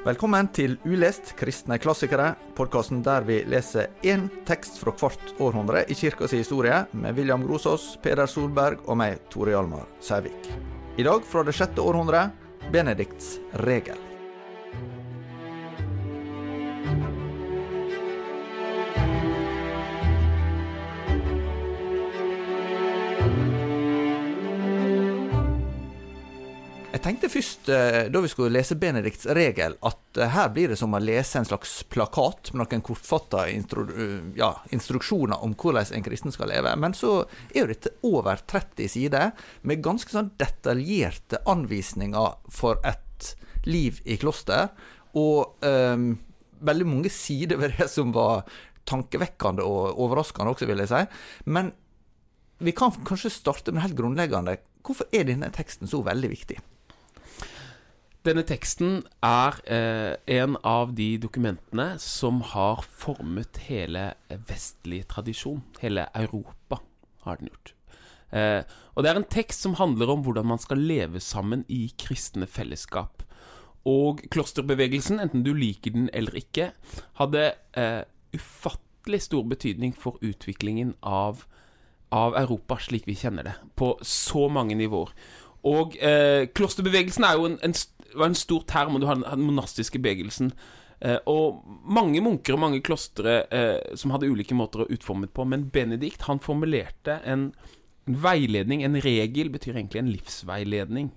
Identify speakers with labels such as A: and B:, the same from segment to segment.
A: Velkommen til Ulest kristne klassikere, podkasten der vi leser én tekst fra hvert århundre i kirkas historie, med William Grosås, Peder Solberg og meg, Tore Hjalmar Sævik. I dag fra det sjette århundret, Benedikts regel. Først, eh, da vi skulle lese Benedikts regel, at eh, her blir det som å lese en slags plakat med noen kortfatta instru eh, ja, instruksjoner om hvordan en kristen skal leve. Men så er jo dette over 30 sider med ganske sånn detaljerte anvisninger for et liv i kloster. Og um, veldig mange sider ved det som var tankevekkende og overraskende også, vil jeg si. Men vi kan kanskje starte med helt grunnleggende. Hvorfor er denne teksten så veldig viktig?
B: Denne teksten er eh, en av de dokumentene som har formet hele vestlig tradisjon. Hele Europa har den gjort. Eh, og det er en tekst som handler om hvordan man skal leve sammen i kristne fellesskap. Og klosterbevegelsen, enten du liker den eller ikke, hadde eh, ufattelig stor betydning for utviklingen av, av Europa slik vi kjenner det, på så mange nivåer. Og eh, klosterbevegelsen er jo en, en var en stor term, og du har den monastiske bevegelsen. Eh, og mange munker og mange klostre eh, som hadde ulike måter å utforme det på. Men Benedikt han formulerte en, en, veiledning, en regel, betyr egentlig en livsveiledning.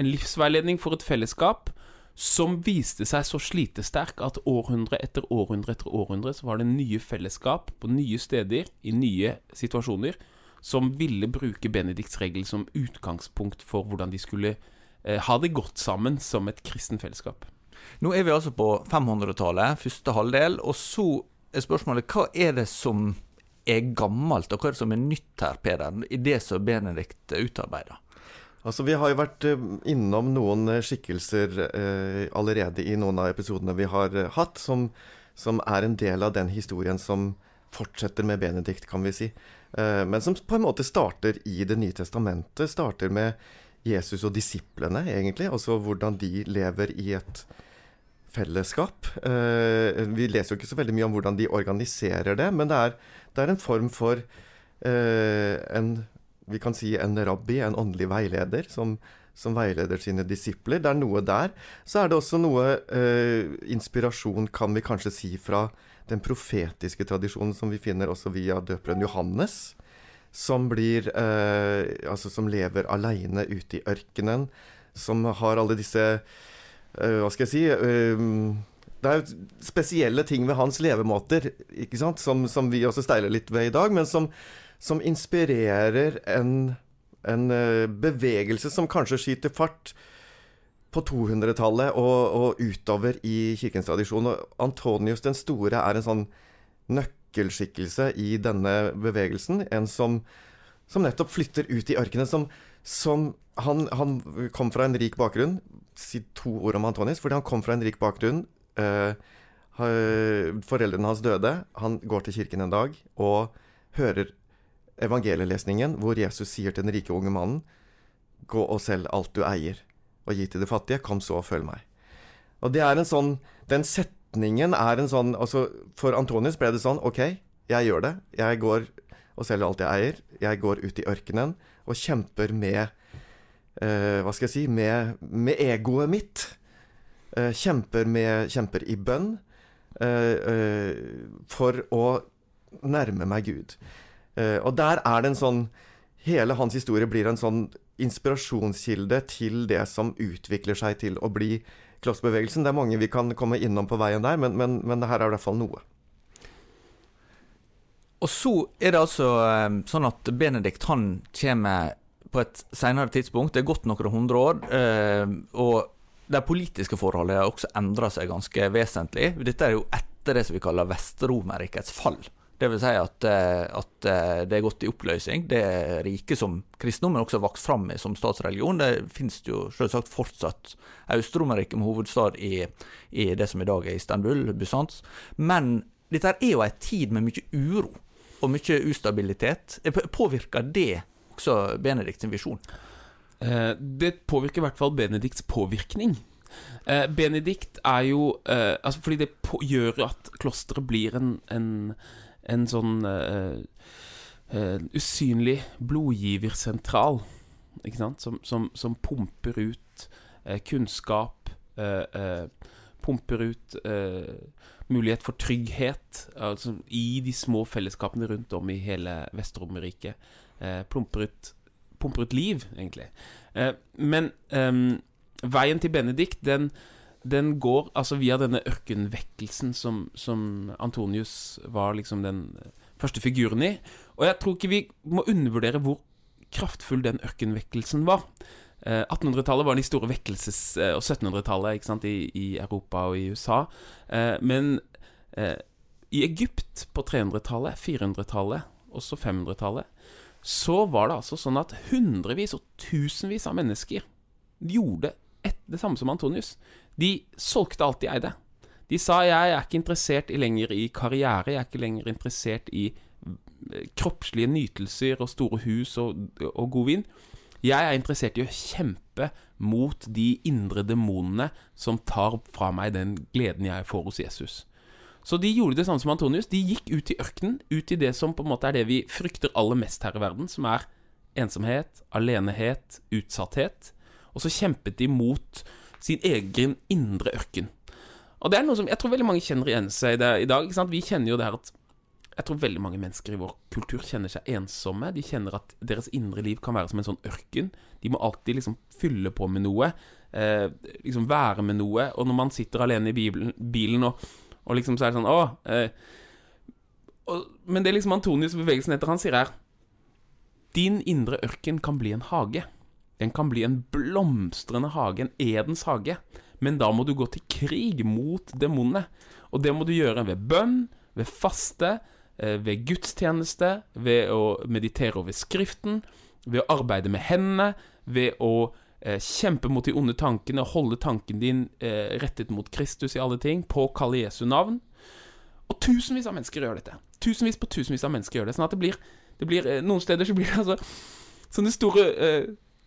B: En livsveiledning for et fellesskap som viste seg så slitesterk at århundre etter århundre etter århundre så var det nye fellesskap på nye steder, i nye situasjoner, som ville bruke Benedikts regel som utgangspunkt for hvordan de skulle Eh, ha det gått sammen som et kristen fellesskap.
A: Nå er vi altså på 500-tallet, første halvdel. Og så er spørsmålet hva er det som er gammelt, og hva er det som er nytt her, Peder, i det som Benedikt utarbeider?
C: Altså, Vi har jo vært eh, innom noen eh, skikkelser eh, allerede i noen av episodene vi har hatt, som, som, er en del av den historien som fortsetter med Benedikt, kan vi si. Eh, men som på en måte starter i Det nye testamentet. Starter med Jesus og disiplene, egentlig. Altså hvordan de lever i et fellesskap. Eh, vi leser jo ikke så veldig mye om hvordan de organiserer det, men det er, det er en form for eh, en Vi kan si en rabbi, en åndelig veileder, som, som, veileder sine disipler. Det er noe der. Så er det også noe eh, inspirasjon, kan vi kanskje si, fra den profetiske tradisjonen som vi finner også via døperen Johannes som blir eh, Altså som lever aleine ute i ørkenen. Som har alle disse eh, Hva skal jeg si eh, Det er jo spesielle ting ved hans levemåter ikke sant? Som, som vi også steiler litt ved i dag, men som, som inspirerer en, en uh, bevegelse som kanskje skyter fart på 200-tallet og, og, utover i kirkens tradisjon. Og Antonius den store er en sånn nøkkelskikkelse i denne bevegelsen. En som, som nettopp flytter ut i ørkenen. Som, som han, han, kom fra en rik bakgrunn. Si to ord om Antonius. Fordi han kom fra en rik bakgrunn. Eh, foreldrene hans døde. Han går til kirken en dag og hører evangelielesningen hvor Jesus sier til den rike unge mannen Gå og selg alt du eier, og gi til de fattige. Kom så og følg meg. Og det er en sånn Den setningen er en sånn altså For Antonius ble det sånn OK, jeg gjør det. Jeg går og selger alt jeg eier. Jeg går ut i ørkenen og kjemper med eh, Hva skal jeg si Med, med egoet mitt. Eh, kjemper, med, kjemper i bønn eh, eh for å nærme meg Gud. Eh, og der er det en sånn Hele hans historie blir en sånn inspirasjonskilde til det som utvikler seg til å bli klossbevegelsen. Det er mange vi kan komme innom på veien der, men, men, men her er det i hvert fall noe.
A: Og så er det altså eh, sånn at Benedikt han kommer på et senere tidspunkt. Det er gått noen hundre år. Eh, og de politiske forholdene har også endra seg ganske vesentlig. Dette er jo etter det som vi kaller Vest-Romerrikets fall. Det vil si at, eh, at, eh, det er gått i oppløsning. Det riket som kristendommen også har vokst fram i som statsreligion, det finnes jo selvsagt fortsatt Øst-Romerriket med hovedstad i, i, det som i dag er Istanbul, Bysants. Men dette er jo en tid med mye uro og mye ustabilitet. Påvirker det også Benedikts visjon?
B: Eh, det påvirker i hvert fall Benedikts påvirkning. Eh, Benedikt er jo eh, altså Fordi det på, gjør at klosteret blir en, en, en sånn eh, eh, usynlig blodgiversentral, ikke sant? Som, som, som pumper ut eh, kunnskap, eh, eh, pumper ut eh, mulighet for trygghet altså, i de små fellesskapene rundt om i hele Vest-Romerriket. Eh, pumper, pumper ut liv, egentlig. Eh, men ehm, veien til Benedikt, den, den går altså via denne ørkenvekkelsen som, som Antonius var liksom den første figuren i. Og jeg tror ikke vi må undervurdere hvor kraftfull den ørkenvekkelsen var. Eh, 1800-tallet var de store vekkelses... eh, og 1700-tallet ikke sant, i, i Europa og i USA. Eh, men eh, i Egypt på 300-tallet, 400-tallet, også 500-tallet, så var det altså sånn at hundrevis og tusenvis av mennesker gjorde et, det samme som Antonius. De solgte alt de eide. De sa jeg er ikke interessert i lenger i karriere, jeg er ikke lenger interessert i eh, kroppslige nytelser og store hus og, og god vin. Jeg er interessert i å kjempe mot de indre demonene som tar fra meg den gleden jeg får hos Jesus. Så de gjorde det samme som Antonius. De gikk ut i ørkenen, ut i det som på en måte er det vi frykter aller mest her i verden, som er ensomhet, alenehet, utsatthet. Og så kjempet de mot sin egen indre ørken. Og det er noe som jeg tror veldig mange kjenner igjen seg i det i dag. Vi kjenner jo det her at jeg tror veldig mange mennesker i vår kultur kjenner seg ensomme. De kjenner at deres indre liv kan være som en sånn ørken. De må alltid liksom fylle på med noe. Eh, liksom være med noe. Og når man sitter alene i bilen, bilen og, og liksom så er det sånn Å eh, og, Men det er liksom Antonius bevegelsen etter han sier her Din indre ørken kan bli en hage. Den kan bli en blomstrende hage, en Edens hage. Men da må du gå til krig mot demonene. Og det må du gjøre ved bønn, ved faste, eh, ved gudstjeneste, ved å meditere over Skriften, ved å arbeide med hendene, ved å eh, kjempe mot de onde tankene, holde tanken din eh, rettet mot Kristus i alle ting, påkalle Jesu navn. Og tusenvis av mennesker gjør dette. Tusenvis på tusenvis av mennesker gjør det. Sånn at det blir, det blir Noen steder så blir det altså sånne store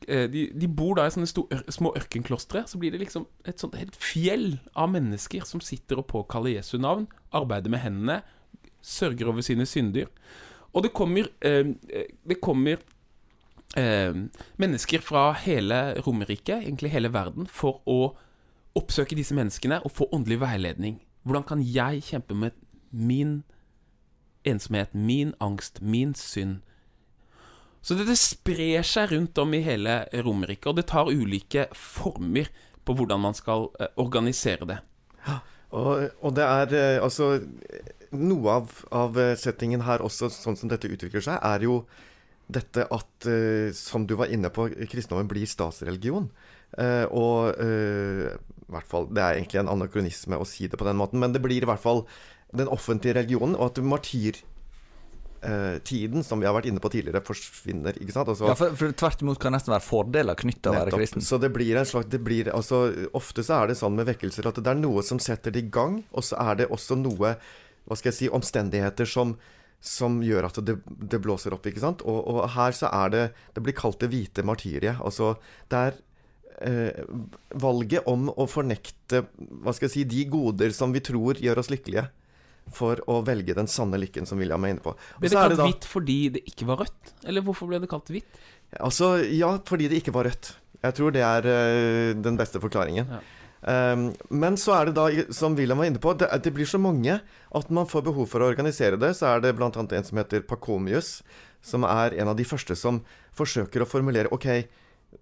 B: de, de bor da i sånne sto, små ørkenklostre. Så blir det liksom et sånt helt fjell av mennesker som sitter og påkaller Jesu navn, arbeider med hendene, sørger over sine synder. Og det kommer eh, Det kommer eh, mennesker fra hele Romerriket, egentlig hele verden, for å oppsøke disse menneskene og få åndelig veiledning. Hvordan kan jeg kjempe med min ensomhet, min angst, min synd? Så dette sprer seg rundt om i hele Romerike, og det tar ulike former på hvordan man skal eh, organisere det.
C: Og, og det er eh, altså Noe av, av settingen her også, sånn som dette utvikler seg, er jo dette at, eh, som du var inne på, kristendommen blir statsreligion. Eh, og eh, i hvert fall, Det er egentlig en anakronisme å si det på den måten, men det blir i hvert fall den offentlige religionen, og at martyrtiden, som vi har vært inne på tidligere, forsvinner. ikke sant? Altså,
A: Ja, for, for Tvert imot kan nesten være fordeler knyttet til å være kristen.
C: Så det blir en slags det blir, altså, Ofte så er det sånn med vekkelser at det er noe som setter det i gang, og så er det også noe Hva skal jeg si Omstendigheter som, som gjør at det, det blåser opp. ikke sant? Og, og her så er det Det blir kalt det hvite martyriet. Altså det er eh, valget om å fornekte hva skal jeg si, de goder som vi tror gjør oss lykkelige, for å velge den sanne lykken, som William er inne på. Og
B: Ble det
C: kalt
B: kalt
C: da-
B: hvitt fordi det ikke var rødt? Eller hvorfor ble det kalt hvitt?
C: Altså, ja, fordi det ikke var rødt. Jeg tror det er uh, den beste forklaringen.
B: Ja.
C: Um, men så er det da, som William var inne på, det, det blir så mange at man får behov for å organisere det. Så er det bl.a. en som heter Pacomius, som er en av de første som forsøker å formulere OK,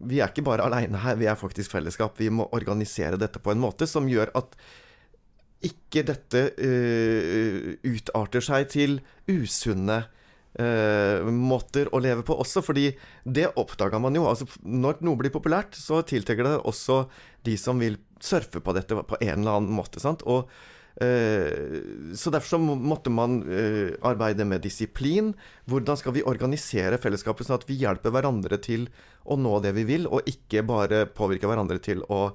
C: vi er ikke bare aleine her, vi er faktisk fellesskap. Vi må organisere dette på en måte som gjør at ikke dette uh, utarter seg til usunne uh, måter å leve på også, fordi det oppdaga man jo. Altså, når noe blir populært, så tiltrekker det også de som vil surfe på dette på en eller annen måte. Sant? Og, uh, så derfor så måtte man arbeide med disiplin. Hvordan skal vi organisere fellesskapet sånn at vi hjelper hverandre til å nå det vi vil, og ikke bare påvirke hverandre til å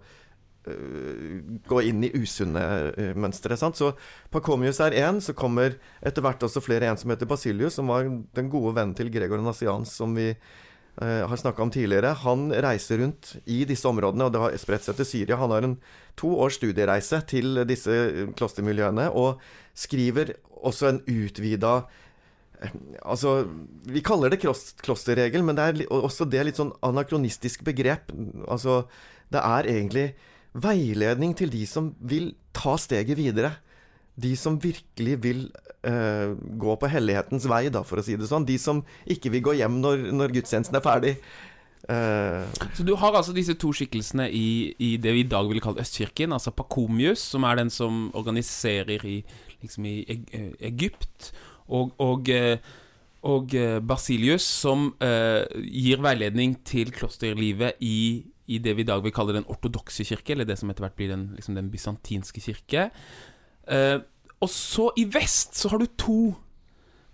C: gå inn i usunne uh, mønstre. Sant? Så Pacomius er én, så kommer etter hvert også flere en som heter Basilius, som var den gode vennen til Gregor Nassians, som vi eh, har snakka om tidligere, han reiser rundt i disse områdene, og det har spredt seg til Syria. Han har en to års studiereise til disse klostermiljøene, og skriver også en utvida Altså, vi kaller det klosterregel, men det er også det litt sånn anakronistisk begrep. Altså, det er egentlig veiledning til de som vil ta steget videre. De som virkelig vil uh, gå på hellighetens vei, da, for å si det sånn. De som ikke vil gå hjem når, når gudstjenesten er ferdig.
B: Uh, så du har altså disse to skikkelsene i, i, det vi i dag ville kalt Østkirken. Altså Pakomius, som er den som organiserer i, liksom i Egypt og, og, eh, og eh, Basilius, som uh, gir veiledning til klosterlivet i, i, det vi i dag vil kalle den ortodokse kirke, eller det som etter hvert blir den, liksom den bysantinske kirke. Uh, og så i vest så har du to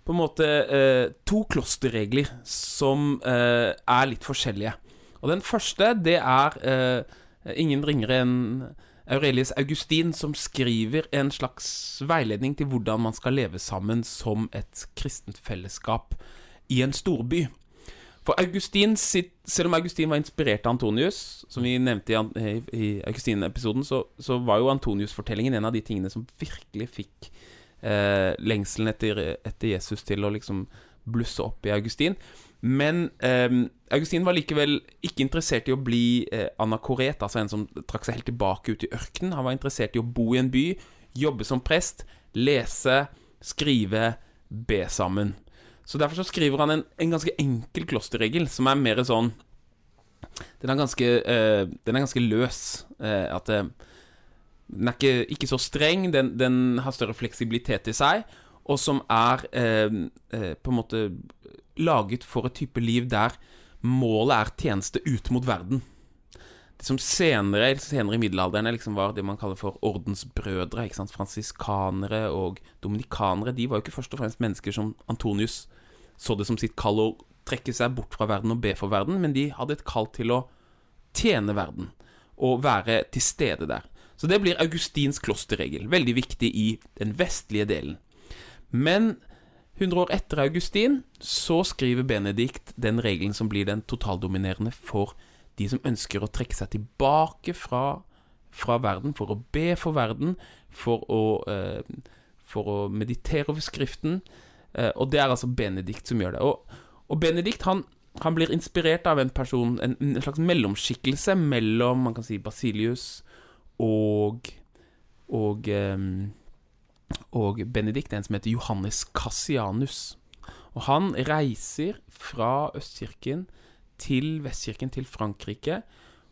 B: på en måte uh, to klosterregler som er litt forskjellige. Og den første, det er ingen ringere enn Aurelius Augustin som skriver en slags veiledning til hvordan man skal leve sammen som et kristent fellesskap i en storby. For Augustin Selv om Augustin var inspirert av Antonius, som vi nevnte i, i Augustin-episoden, så, så, var jo Antonius-fortellingen en av de tingene som virkelig fikk eh, lengselen etter, etter, Jesus til å liksom blusse opp i Augustin. Men eh, Augustin var likevel ikke interessert i å bli eh, anakoret, altså en som trakk seg helt tilbake ut i ørkenen. Han var interessert i å bo i en by, jobbe som prest, lese, skrive, be sammen. Så derfor så skriver han en, en ganske enkel klosterregel, som er mer sånn Den er ganske, uh, den er ganske løs. Uh, at uh, den er ikke, ikke så streng, den, den, har større fleksibilitet i seg, og som er på en måte laget for et type liv der målet er tjeneste ut mot verden. Det som senere, senere i middelalderen liksom var det man kaller for ordensbrødre, ikke sant? fransiskanere og dominikanere, de var jo ikke først og fremst mennesker som Antonius så det som sitt kall å trekke seg bort fra verden og be for verden, men de hadde et kall til å tjene verden og være til stede der. Så det blir Augustins klosterregel, veldig viktig i den vestlige delen. Men 100 år etter Augustin så skriver Benedikt den regelen som blir den totaldominerende for de som ønsker å trekke seg tilbake fra, fra verden, for å be for verden, for å, eh, for å meditere over Skriften. Eh, og det er altså Benedikt som gjør det. Og, og Benedikt han, han, blir inspirert av en person, en, en, slags mellomskikkelse mellom man kan si Basilius og, og eh, og Benedikt, en som heter Johannes Cassianus. Og han reiser fra Østkirken til Vestkirken, til Frankrike,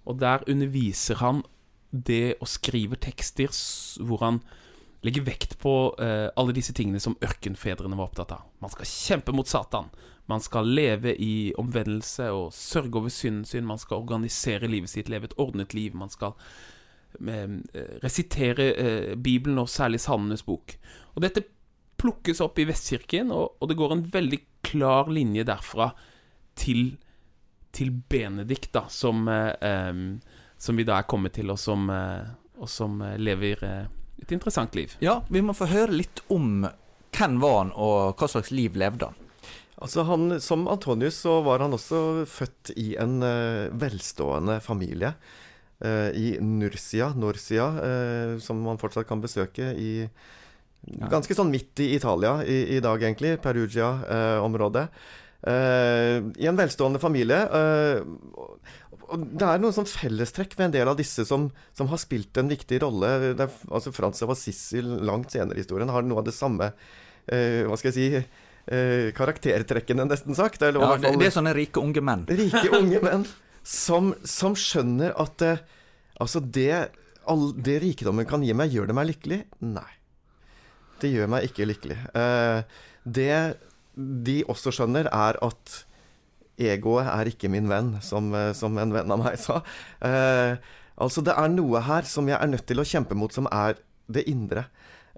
B: og der underviser han det å skrive tekster hvor han legger vekt på eh, alle disse tingene som ørkenfedrene var opptatt av. Man skal kjempe mot Satan. Man skal leve i omvendelse og sørge over synden sin. Man skal organisere livet sitt, leve et ordnet liv. Man skal Eh, resitere eh, Bibelen, og særlig Salmenes bok. Og dette plukkes opp i Vestkirken, og, og, det går en veldig klar linje derfra til, til Benedikt, da, som, eh, som, vi da er kommet til, og som, og som lever et interessant liv.
A: Ja, vi må få høre litt om hvem var han, og hva slags liv levde han?
C: Altså han, Som Antonius så var han også født i en velstående familie. Eh, i Nursia, Norsia, eh, som man fortsatt kan besøke i Ganske sånn midt i Italia i, i dag, egentlig. Perugia-området. Eh, I en velstående familie. og det er noen sånn fellestrekk ved en del av disse som, som har spilt en viktig rolle. Er, altså Frans av Assisi langt senere i historien har noe av det samme Hva skal jeg si karaktertrekkene, nesten sagt.
A: ja, det, det, er sånne rike unge menn.
C: Rike unge menn som, som skjønner at eh, altså det, all, det rikdommen kan gi meg, gjør det meg lykkelig? Nei. Det gjør meg ikke lykkelig. Eh, det de også skjønner, er at egoet er ikke min venn, som, eh, som en venn av meg sa. Eh, altså, det er noe her som jeg er nødt til å kjempe mot, som er det indre.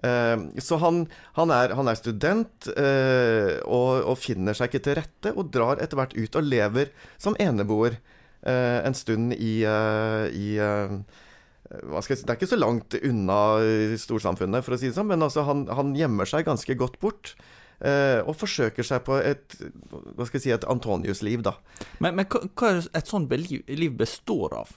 C: Eh, så han, han, er, han, er, student eh, og, og, finner seg ikke til rette, og drar etter hvert ut og lever som eneboer. Eh, en stund i, eh, i Si, det er ikke så langt unna storsamfunnet, for å si det sånn, men altså han, han, gjemmer seg ganske godt bort. Eh, og forsøker seg på et hva skal jeg si, et Antonius-liv, da.
A: Men, men hva, er et sånt liv, liv består av?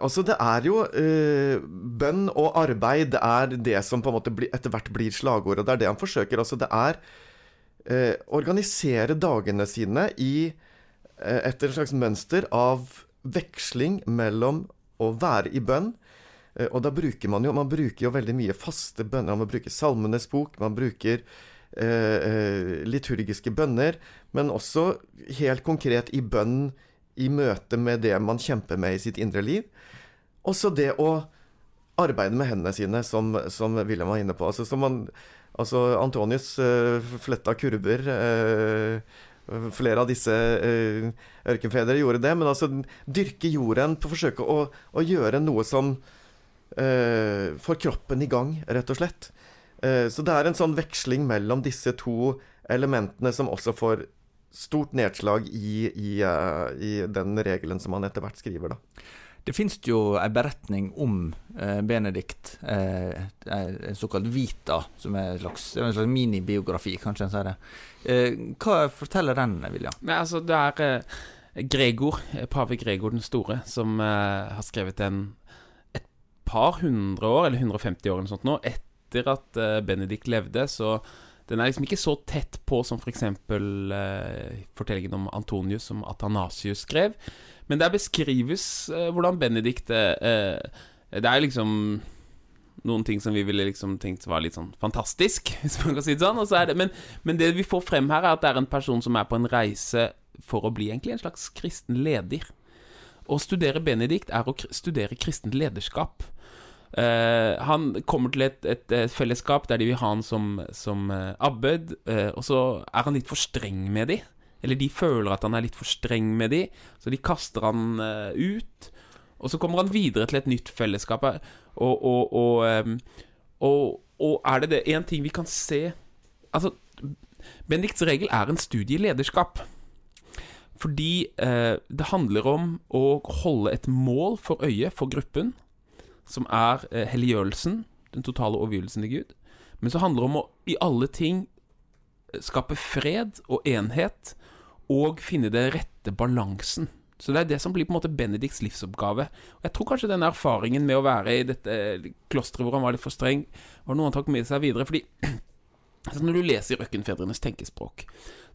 C: Altså, det er jo eh, Bønn og arbeid er det som på en måte bli, etter hvert blir slagordet. Det er det han forsøker. Altså, det er eh, organisere dagene sine i eh, etter et slags mønster av veksling mellom å være i bønn eh, og da bruker man jo Man bruker jo veldig mye faste bønner. Man bruker Salmenes bok, man bruker eh, eh, liturgiske bønner, men også helt konkret i bønn i møte med det man kjemper med i sitt indre liv. Også det å arbeide med hendene sine, som, som William var inne på. Altså, man, altså Antonius uh, fletta kurver. Uh, flere av disse uh, ørkenfedre gjorde det. Men altså dyrke jorden, forsøke å, å gjøre noe som uh, får kroppen i gang, rett og slett. Så det er en sånn veksling mellom disse to elementene som også får stort nedslag i, i, uh, i, den regelen som han etter hvert skriver, da.
A: Det finnes jo en beretning om eh, Benedikt, eh, en såkalt Vita, som er en slags, en slags minibiografi, kanskje en sier det. Eh, hva forteller den, William?
B: Nei, altså, det er eh, Gregor, eh, pave Gregor den store, som har skrevet en et par hundre år, eller 150 år eller noe sånt nå, etter at Benedikt levde, så den er liksom ikke så tett på som f.eks. For eh, fortellingen om Antonius, som Athanasius skrev. Men der beskrives eh, hvordan Benedikt eh, Det er liksom noen ting som vi ville liksom tenkt var litt sånn fantastisk, hvis man kan si det sånn. Det, men, men, det vi får frem her, er at det er en person som er på en reise for å bli egentlig en slags kristen leder. Å studere Benedikt er å studere kristent lederskap. Uh, han kommer til et, et, et, fellesskap der de vil ha han som, som uh, abbed, uh, og så er han litt for streng med de. Eller de føler at han er litt for streng med de, så de kaster han ut. Og så kommer han videre til et nytt fellesskap. Og, og, og, um, og er det det én ting vi kan se Altså, Benedikts regel er en studie i lederskap. Fordi det handler om å holde et mål for øyet for gruppen som er eh, helliggjørelsen, den totale overgivelsen til Gud. Men så handler det om å i alle ting eh, skape fred og enhet, og finne den rette balansen. Så det er det som blir på en måte Benedikts livsoppgave. Og Jeg tror kanskje denne erfaringen med å være i dette eh, klosteret hvor han var litt for streng, var noe han tok med seg videre. Fordi altså når du leser Røkkenfedrenes tenkespråk,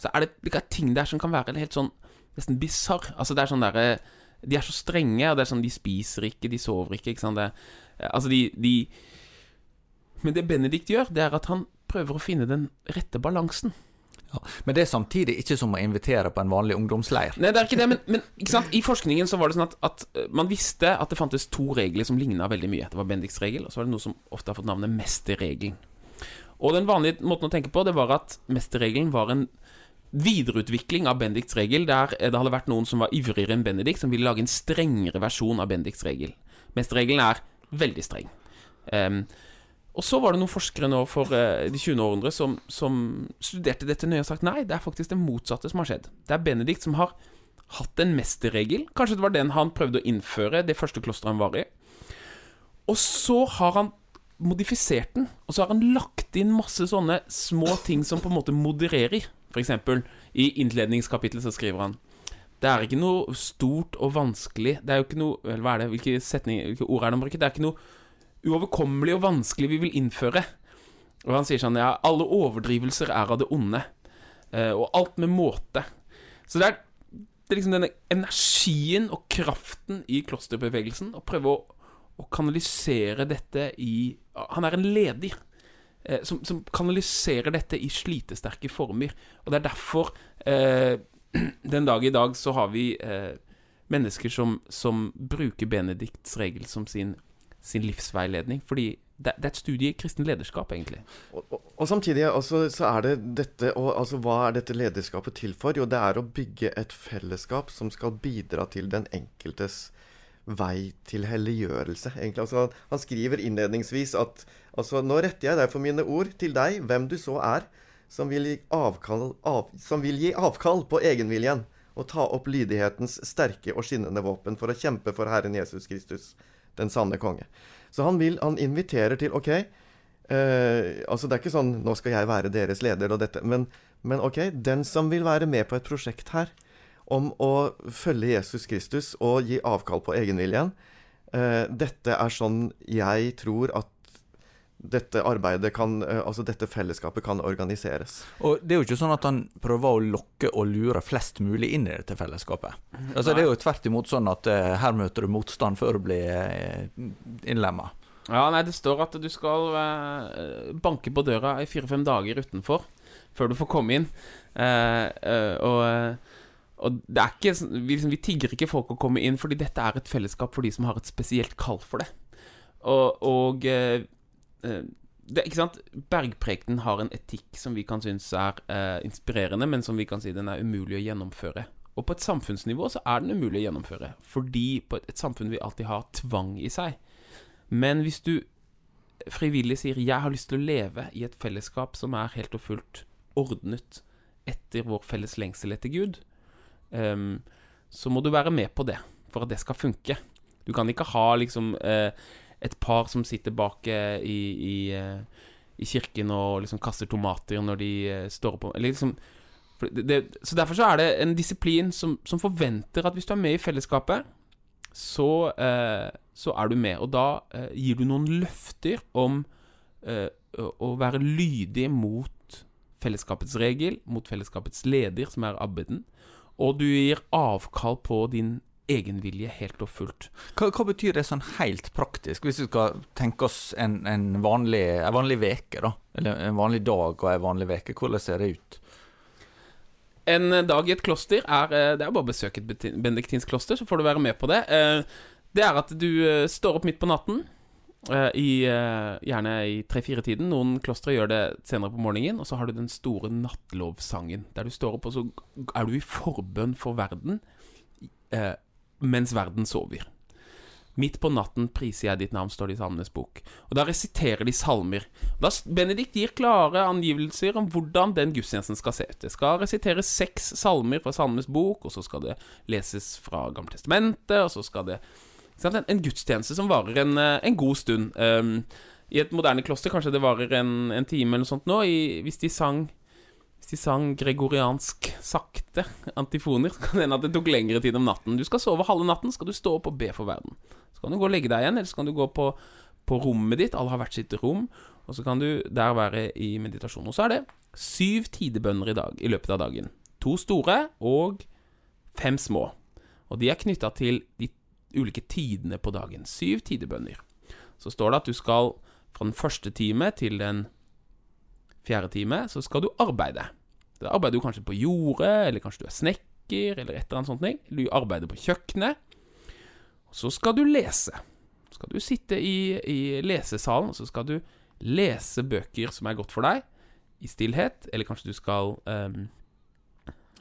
B: så er det, det er ting der som kan være helt sånn nesten bisarr. Altså det er sånn derre de er så strenge, og det er sånn de spiser ikke, de sover ikke. ikke sant? Det, altså, de, de Men det Benedikt gjør, det er at han prøver å finne den rette balansen.
A: Ja, men det er samtidig ikke som å invitere på en vanlig ungdomsleir.
B: Nei, det er ikke det, men, men ikke i forskningen så var det sånn at, at, man visste at det fantes to regler som ligna veldig mye. Det var Benedikts regel, og så var det noe som ofte har fått navnet mesterregelen. Og den vanlige måten å tenke på, det var at mesterregelen var en videreutvikling av Benedikts regel, der det hadde vært noen som var ivrigere enn Benedikt, som ville lage en strengere versjon av Benedikts regel. Mesterregelen er veldig streng. Um, og så var det noen forskere nå for uh, de 20. århundre som, som, studerte dette nøye og sagt nei, det er faktisk det motsatte som har skjedd. Det er Benedikt som har hatt en mesterregel. Kanskje det var den han prøvde å innføre, det første klosteret han var i. Og så har han modifisert den, og så har han lagt inn masse sånne små ting som på en måte modererer. For eksempel, i innledningskapitlet så skriver han Det er ikke noe stort og vanskelig Det er jo ikke noe Eller hva er det? Hvilke, setninger, hvilke ord er det han bruker? Det er ikke noe uoverkommelig og vanskelig vi vil innføre. Og han sier sånn Ja, alle overdrivelser er av det onde. Eh, og alt med måte. Så det er, det er liksom denne energien og kraften i klosterbevegelsen å prøve å, å kanalisere dette i Han er en leder. Eh, som, som, kanaliserer dette i slitesterke former. Og det er derfor eh, den dag i dag så har vi eh, mennesker som, som, bruker Benedikts regel som sin, sin livsveiledning. Fordi det, det, er et studie i kristen lederskap, egentlig.
C: Og, og, og samtidig altså, så er det dette og, altså, Hva er dette lederskapet til for? Jo, det er å bygge et fellesskap som skal bidra til den enkeltes vei til helliggjørelse. egentlig. Altså, han skriver innledningsvis at altså, nå retter jeg derfor mine ord til deg, hvem du så er, som vil gi avkall, av, vil gi avkall på egenviljen og ta opp lydighetens sterke og skinnende våpen for å kjempe for Herren Jesus Kristus, den sanne konge. Så han, vil, han inviterer til OK, Uh, altså Det er ikke sånn 'nå skal jeg være deres leder' og dette. Men, men ok, den som vil være med på et prosjekt her om å følge Jesus Kristus og gi avkall på egenviljen eh, Dette er sånn jeg tror at dette arbeidet kan eh, Altså dette fellesskapet kan organiseres.
A: Og det er jo ikke sånn at han prøver å lokke og lure flest mulig inn i dette fellesskapet. Altså Det er jo tvert imot sånn at uh, her møter du motstand før du blir innlemma.
B: Ja, nei, det står at du skal banke på døra i fire-fem dager utenfor før du får komme inn. Eh, og, og, det er ikke vi, liksom, vi, tigger ikke folk å komme inn, fordi dette er et fellesskap for de som har et spesielt kall for det. Og, og Eh, det, ikke sant? Bergprekenen har en etikk som vi kan synes er eh, inspirerende, men som vi kan si den er umulig å gjennomføre. Og på et samfunnsnivå så er den umulig å gjennomføre, fordi på et, et samfunn vil alltid ha tvang i seg. Men hvis du frivillig sier 'jeg har lyst til å leve i et fellesskap som er helt og fullt ordnet etter vår felles lengsel etter Gud', um, så må du være med på det for at det skal funke. Du kan ikke ha liksom eh, et par som sitter bak eh, i, i, eh, i, kirken og liksom kaster tomater når de eh, står på liksom, det, det, Så derfor så er det en disiplin som, som, forventer at hvis du er med i fellesskapet, så, eh, så er du med. Og da eh, gir du noen løfter om å være lydig mot fellesskapets regel, mot fellesskapets leder, som er abbeden, og du gir avkall på din egenvilje helt og fullt.
A: Hva, hva, betyr det sånn helt praktisk, hvis vi skal tenke oss en, en vanlig, en vanlig veke, da? Eller en vanlig dag og en vanlig veke. Hvordan ser det ut?
B: En dag i et kloster er eh, Det er bare å besøke et benediktinsk kloster, så får du være med på det. Eh, det er at du eh, står opp midt på natten. I, gjerne i tre-fire-tiden. Noen klostre gjør det senere på morgenen. Og så har du den store nattlovsangen, der du står opp, og så er du i forbønn for verden mens verden sover. Midt på natten priser jeg ditt navn, står det i Salmenes bok. Og Da resiterer de salmer. Da Benedikt gir klare angivelser om hvordan den gudstjenesten skal se ut. Det skal resiteres seks salmer fra Salmenes bok, og så skal det leses fra Gamle Testamentet, og så skal det en, en, gudstjeneste som varer en, eh, en god stund. Um, I et moderne kloster kanskje det varer en, en time eller noe sånt nå. I, hvis de sang hvis de sang gregoriansk sakte antifoner, så kan det hende at det tok lengre tid om natten. Du skal sove halve natten, skal du stå opp og be for verden. Så kan du gå og legge deg igjen, eller så kan du gå på, på rommet ditt. Alle har hvert sitt rom. Og så kan du der være i meditasjon. Og så er det syv tidebønner i dag i løpet av dagen. To store og fem små. Og de er knytta til de ulike tidene på dagen. Syv tidebønner. Så står det at du skal fra den første time til den fjerde time, så skal du arbeide. Da arbeider du kanskje på jordet, eller kanskje du er snekker, eller et eller annet sånt. Du arbeider på kjøkkenet. Så skal du lese. Så skal du sitte i, i lesesalen, og så skal du lese bøker som er godt for deg, i stillhet. Eller kanskje du skal um,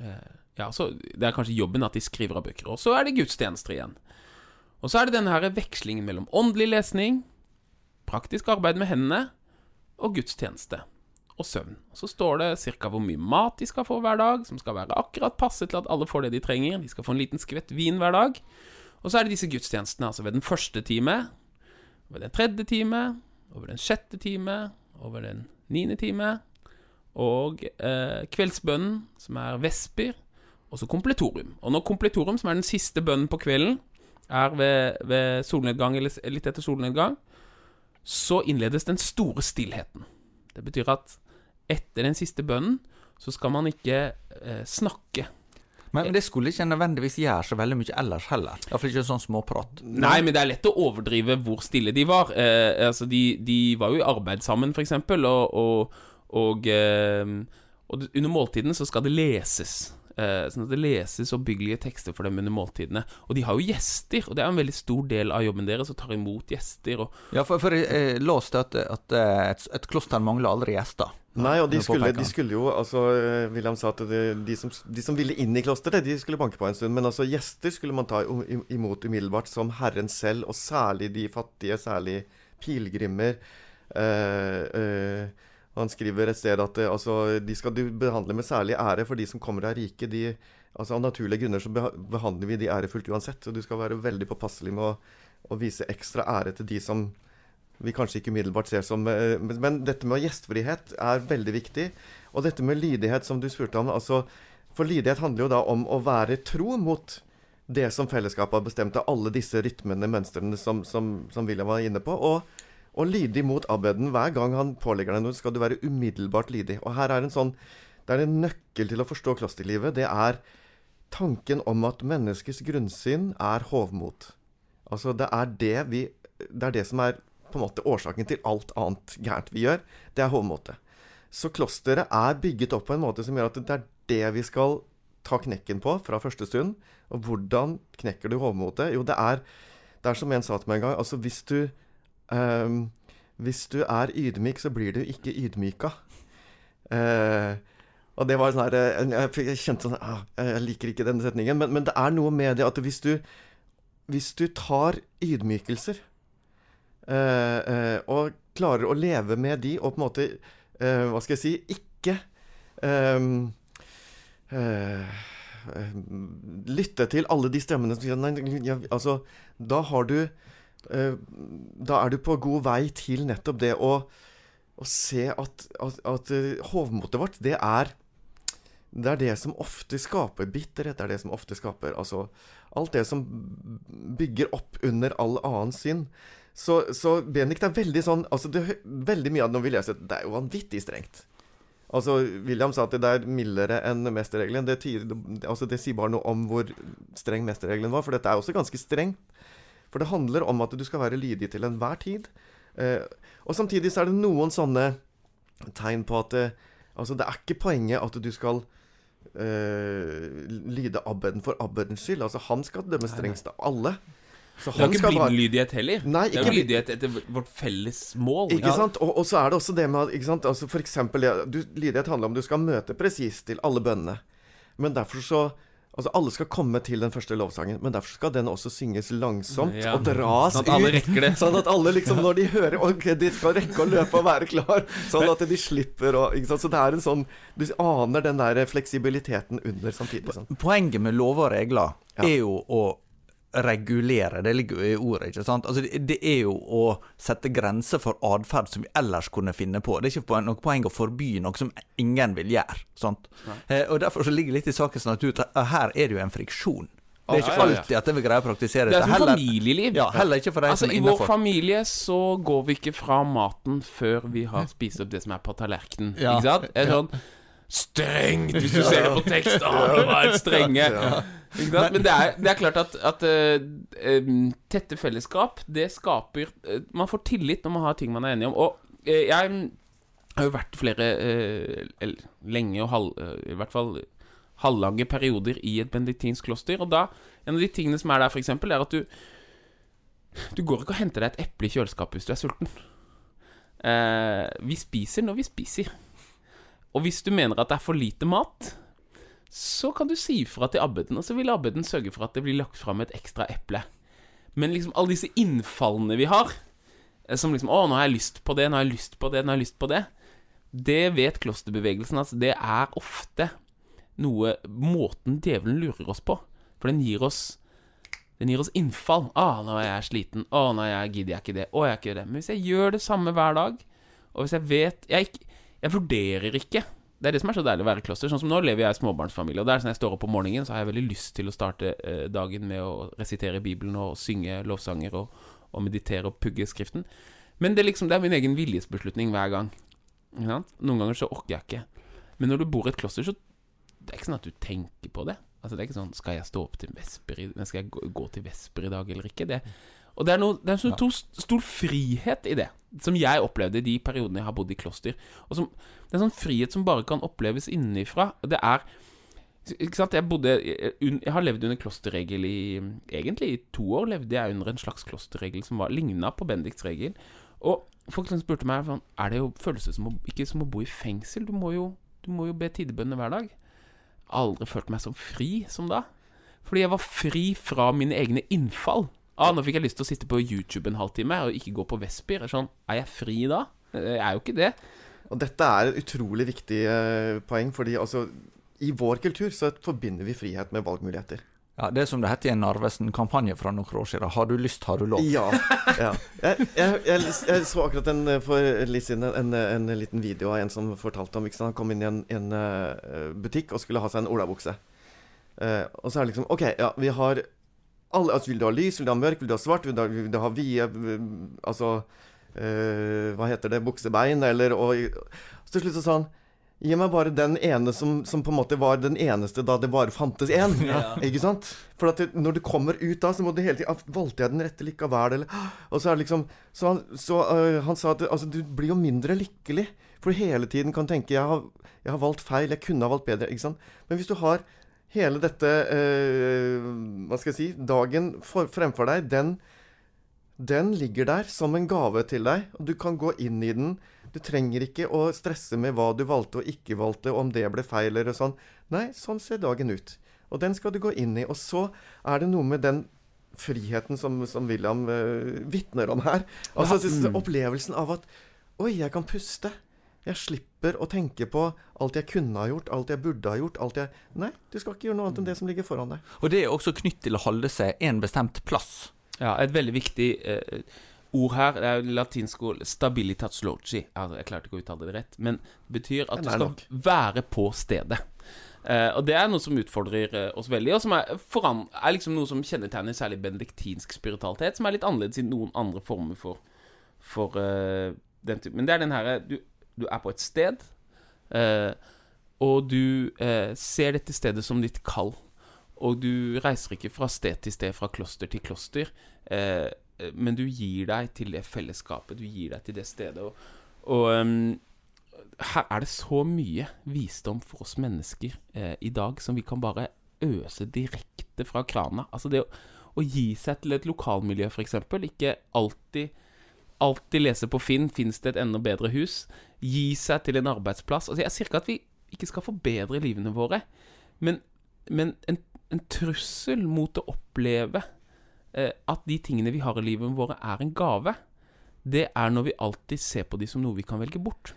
B: uh, Ja, så Det er kanskje jobben at de skriver av bøker. Og så er det gudstjenester igjen. Og så er det denne her vekslingen mellom åndelig lesning, praktisk arbeid med hendene og gudstjeneste og søvn. Og Så står det ca. hvor mye mat de skal få hver dag, som skal være akkurat passe til at alle får det de trenger. De skal få en liten skvett vin hver dag. Og så er det disse gudstjenestene, altså ved den første time, ved den tredje time, over den sjette time, over den niende time, og eh, kveldsbønnen, som er vesper, og så kompletorium. Og når kompletorium, som er den siste bønnen på kvelden, er ved, ved solnedgang, eller litt etter solnedgang, så innledes den store stillheten. Det betyr at etter den siste bønnen så skal man ikke eh, snakke.
A: Men, men, det skulle ikke nødvendigvis gjøre så veldig mye ellers heller. Iallfall ikke sånn småprat.
B: Nei, men det er lett å overdrive hvor stille de var. Eh, altså, de, de, var jo i arbeid sammen, f.eks., og, og, og, eh, og under måltidene så skal det leses. Eh, sånn at det leses oppbyggelige tekster for dem under måltidene. Og de har jo gjester, og det er en veldig stor del av jobben deres å ta imot gjester. Og...
A: Ja, for, for jeg låste at, at et, et, kloster mangler aldri gjester.
C: Nei, og de skulle, de skulle, jo altså William sa at det, de, som, de, som, ville inn i klosteret, de skulle banke på en stund. Men altså gjester skulle man ta imot umiddelbart som Herren selv, og særlig de fattige, særlig pilegrimer. Eh, eh, han skriver et sted at altså, de skal behandle med særlig ære, for de som kommer av rike, de, altså, Av naturlige grunner så behandler vi de ærefullt uansett. Og du skal være veldig påpasselig med å, å, vise ekstra ære til de som vi kanskje ikke umiddelbart ser som eh, men, men dette med gjestfrihet er veldig viktig. Og dette med lydighet, som du spurte om altså, For lydighet handler jo da om å være tro mot det som fellesskapet har bestemt, av alle disse rytmene, mønstrene, som, som, som William var inne på. Og, og lydig mot abbeden. Hver gang han pålegger deg noe, skal du være umiddelbart lydig. Og her er en sånn Det er en nøkkel til å forstå klosterlivet. Det er tanken om at menneskets grunnsyn er hovmot. Altså, det er det vi Det er det som er på en måte årsaken til alt annet gærent vi gjør. Det er hovmotet. Så klosteret er bygget opp på en måte som gjør at det er det vi skal ta knekken på fra første stund. Og hvordan knekker du hovmotet? Jo, det er, det er som en sa til meg en gang Altså, hvis du um, Hvis du er ydmyk, så blir du ikke ydmyka. Uh, og det var sånn her eh, Jeg kjente sånn ah, Jeg liker ikke denne setningen. Men, men, det er noe med det at hvis du, hvis du tar ydmykelser uh, uh, og klarer å leve med de, og på en måte Hva skal jeg si Ikke um, lytte til alle de stemmene som sier nei, altså, Da har du Da er du på god vei til nettopp det å å se at, at, at hovmotet vårt, det er det er det som ofte skaper bitterhet. Det er det som ofte skaper altså, Alt det som bygger opp under all annen synd. Så, så Benedikt er veldig sånn altså det, Veldig mye av det når vi leser, det er jo vanvittig strengt. Altså, William sa at det er mildere enn mesterregelen. Det, altså, det sier bare noe om hvor streng mesterregelen var, for dette er også ganske strengt. For det handler om at du skal være lydig til enhver tid. Eh, og samtidig så er det noen sånne tegn på at eh, altså, det er ikke poenget at du skal eh, lyde abbeden for abbedens skyld. Altså, han skal dømme strengst av alle.
B: Så det er ikke blindlydighet heller.
C: Nei,
B: det er lydighet etter vårt felles mål.
C: Ikke ja. sant? Og, og, så er det også det med ikke sant? Altså, For eksempel, lydighet handler om du skal møte presist til alle bønnene. Men derfor så Altså, alle skal komme til den første lovsangen, men derfor skal den også synges langsomt ja. og dras
B: sånn at alle rekker det.
C: Sånn at alle liksom, når de hører Ok, de skal rekke å løpe og være klar. Sånn at de slipper å Så det er en sånn Du aner den der fleksibiliteten under samtidig. Sånn.
A: Poenget med lover og regler ja. er jo å regulere, det ligger jo i ordet. ikke sant? Altså, det, det er jo å sette grenser for atferd som vi ellers kunne finne på. Det er ikke noe poeng å forby noe som ingen vil gjøre. sant? Eh, og Derfor så ligger litt i sakens natur at her er det jo en friksjon. Det er ikke alltid at vi greier å praktisere
B: det. Det er som familieliv.
A: Ja, heller ikke for de
B: altså,
A: som er
B: I vår familie så går vi ikke fra maten før vi har spist opp det som er på tallerkenen. Ja. Ikke sant? Er sånn Strengt, hvis du ser det på tekst! Å, det var strenge. Men det er, det er, klart at, at uh, tette fellesskap, det skaper uh, Man får tillit når man har ting man er enige om. Og uh, jeg har jo vært flere lenge og halv, i hvert fall halvlange perioder i et benediktinsk kloster. Og da, en av de tingene som er der, f.eks., er at du Du går ikke og henter deg et eple i kjøleskapet hvis du er sulten. vi spiser når vi spiser. Og hvis du mener at det er for lite mat så kan du si ifra til abbeden, og så vil abbeden sørge for at det blir lagt fram et ekstra eple. Men liksom alle disse innfallene vi har, eh, som liksom 'Å, nå har jeg lyst på det, nå har jeg lyst på det, nå har jeg lyst på det', det vet klosterbevegelsen altså, det er ofte noe Måten djevelen lurer oss på. For den gir oss Den gir oss innfall. 'Å, nå er jeg sliten. Å, nå jeg, gidder jeg ikke det. Å, jeg er ikke det.' Men hvis jeg gjør det samme hver dag, og hvis jeg vet Jeg, jeg vurderer ikke det er det som er så deilig å være kloster. Sånn som nå lever jeg i småbarnsfamilie. Og det er sånn jeg står opp om morgenen, så har jeg veldig lyst til å starte eh, dagen med å resitere Bibelen og synge lovsanger og, og meditere og pugge Skriften. Men det er liksom, det er min egen viljesbeslutning hver gang. Noen ganger så orker jeg ikke. Men når du bor i et kloster, så det er ikke sånn at du tenker på det. Altså Det er ikke sånn Skal jeg stå opp til vesper i, Skal jeg gå til vesper i dag eller ikke? Det, og det er, noe, det er en sånn ja. stor frihet i det, som jeg opplevde i de periodene jeg har bodd i kloster. Og som, det er en sånn frihet som bare kan oppleves innenfra. Det er ikke sant, jeg, bodde, jeg har levd under klosterregel i Egentlig i to år levde jeg under en slags klosterregel som var ligna på Benedikts regel. Og folk som spurte meg sånn, Er det jo følelse som å, ikke som å bo i fengsel. Du må jo, du må jo be tidebønner hver dag. Aldri følt meg så fri som da. Fordi jeg var fri fra mine egne innfall. Ah, nå fikk jeg lyst til å sitte på YouTube en halvtime og ikke gå på Vesper. Sånn, er jeg fri da? Jeg er jo ikke det.
C: Og dette er et utrolig viktig uh, poeng, fordi altså I vår kultur så forbinder vi frihet med valgmuligheter.
A: Ja, Det er som det het i en Narvesen-kampanje fra noen år siden. Har du lyst, har du lov.
C: Ja. ja. Jeg, jeg, jeg, jeg så akkurat en, eh, for litt siden en, en, en liten video av en som fortalte om ikke? Han kom inn i en, en eh, butikk og skulle ha seg en olabukse. Eh, og så er det liksom OK, ja, vi har alle altså, Vil du ha lys, vil du ha mørk, vil du ha svart, vil du ha, vil du ha vide eh, Altså eh, Hva heter det? Buksebein, eller og, Så til slutt så sa han Gi meg bare den ene som, som, på en måte var den eneste da det bare fantes én.
B: Ja.
C: Ikke sant? For det, når du kommer ut da, så må du hele tiden «Ah, Valgte jeg den rette likevel, eller Og så er det liksom Så han, så, øh, han sa at altså, du blir jo mindre lykkelig. For du hele tiden kan tenke jeg har, jeg har valgt feil, jeg kunne ha valgt bedre. Ikke sant? Men hvis du har hele dette eh, Hva skal jeg si Dagen for, fremfor deg, den den ligger der som en gave til deg, og du kan gå inn i den. Du trenger ikke å stresse med hva du valgte og ikke valgte, om det ble feil eller sånn. Nei, sånn ser dagen ut. Og den skal du gå inn i. Og så er det noe med den friheten som, som William uh, vitner om her. Altså
B: Ja, mm.
C: opplevelsen av at Oi, jeg kan puste. Jeg slipper å tenke på alt jeg kunne ha gjort, alt jeg burde ha gjort. alt jeg... Nei, du skal ikke gjøre noe annet enn det som ligger foran deg.
A: Og det er også knytt til å holde seg en bestemt plass.
B: Ja, et veldig viktig eh, ord her Det er latinsk ord 'stabilitas loci'. Altså, jeg klarte ikke å uttale det rett, men det betyr at du skal
C: nok.
B: være på stedet. Eh, og det er noe som utfordrer eh, oss veldig, og som er, foran, er liksom noe som kjennetegner særlig benediktinsk spiritualitet, som er litt annerledes i noen andre former for, for eh, den type Men det er den herre du, du er på et sted, eh, og du eh, ser dette stedet som ditt kall. Og du reiser ikke fra sted til sted, fra kloster til kloster, eh, eh, men du gir deg til det fellesskapet, du gir deg til det stedet. Og, og um, her er det så mye visdom for oss mennesker eh, i dag som vi kan bare øse direkte fra krana. Altså det å, å gi seg til et lokalmiljø, f.eks. Ikke alltid Alltid lese på Finn 'Fins det et enda bedre hus?' Gi seg til en arbeidsplass. Altså Jeg sier ikke at vi ikke skal forbedre livene våre, men, men en, en trussel mot å oppleve eh, at de tingene vi har i livet våre, er en gave, det er når vi alltid ser på de som noe vi kan velge bort.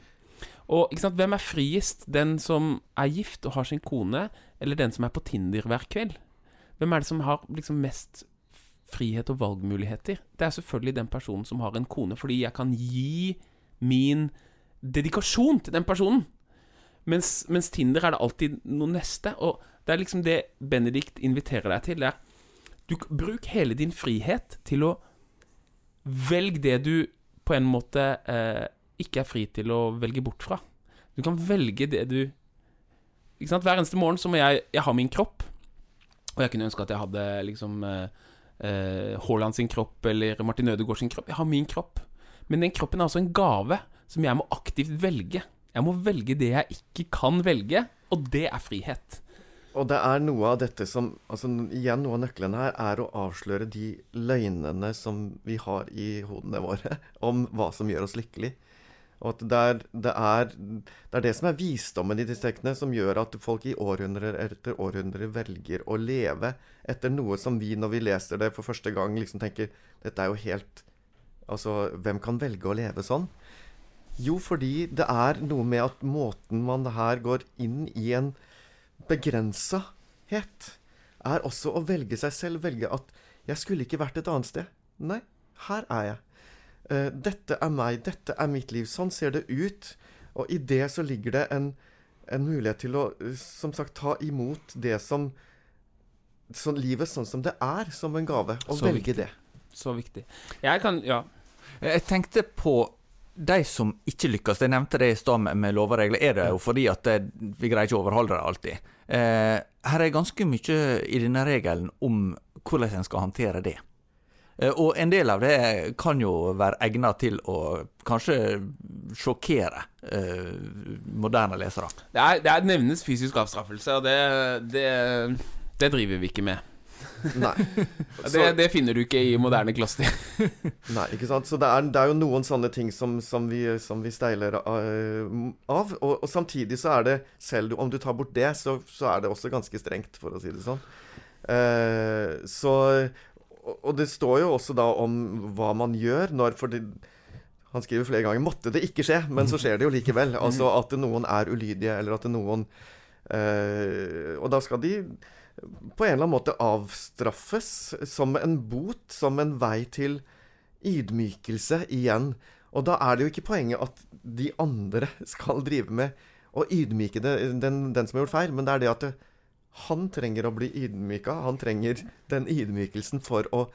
B: Og ikke sant, hvem er friest? Den som er gift og har sin kone, eller den som er på Tinder hver kveld? Hvem er det som har liksom mest frihet og valgmuligheter? Det er selvfølgelig den personen som har en kone, fordi jeg kan gi min dedikasjon til den personen. Mens, mens Tinder er det alltid noe neste. Og det er liksom det Benedikt inviterer deg til. Det er du, Bruk hele din frihet til å velge det du på en måte eh, ikke er fri til å velge bort fra. Du kan velge det du Ikke sant? Hver eneste morgen så må jeg Jeg har min kropp, og jeg kunne ønske at jeg hadde liksom eh, Haaland sin kropp eller Martin Ødegaard sin kropp. Jeg har min kropp. Men den kroppen er altså en gave som jeg må aktivt velge. Jeg må velge det jeg ikke kan velge, og det er frihet.
C: Og det er noe av dette som altså Igjen, noe av nøklene her er å avsløre de løgnene som vi har i hodene våre om hva som gjør oss lykkelig. Og at det er det, er, det er det som er visdommen i disse tekstene, som gjør at folk i århundrer etter århundrer velger å leve etter noe som vi, når vi leser det for første gang, liksom tenker Dette er jo helt Altså, hvem kan velge å leve sånn? Jo, fordi det er noe med at måten man her går inn i en begrensahet, er også å velge seg selv. Velge at 'jeg skulle ikke vært et annet sted'. Nei, her er jeg. Eh, dette er meg, dette er mitt liv. Sånn ser det ut. Og i det så ligger det en, en mulighet til å, eh, som sagt, ta imot det som sånn, Livet sånn som det er, som en gave. Og
B: Så
C: velge
B: viktig.
C: det.
B: Så viktig. Jeg kan Ja.
A: Jeg tenkte på de som ikke lykkes. Jeg nevnte det i stad med, med lover og regler. Er det jo fordi at det, vi greier ikke å overholde det alltid. Eh, her er ganske mye i denne regelen om hvordan en skal håndtere det. Eh, og en del av det kan jo være egnet til å kanskje sjokkere eh, moderne lesere.
B: Det, er, det er nevnes fysisk avstraffelse, og det, det, det driver vi ikke med.
C: Nei.
B: Det, det finner du ikke i moderne kloster.
C: Nei, ikke sant. Så det er, det er jo noen sånne ting som, som, vi, som vi steiler eh, av. Og, og samtidig så er det, selv om du tar bort det, så, så er det også ganske strengt, for å si det sånn. Eh, så og, det står jo også da om hva man gjør når For det, han skriver flere ganger 'måtte det ikke skje', men så skjer det jo likevel. Altså at noen er ulydige, eller at noen eh, Og da skal de på en eller annen måte avstraffes som en bot, som en vei til ydmykelse igjen. Og da er det jo ikke poenget at de andre skal drive med å ydmyke det, den, den som har gjort feil, men det er det at det, han trenger å bli ydmyka. Han trenger den ydmykelsen for å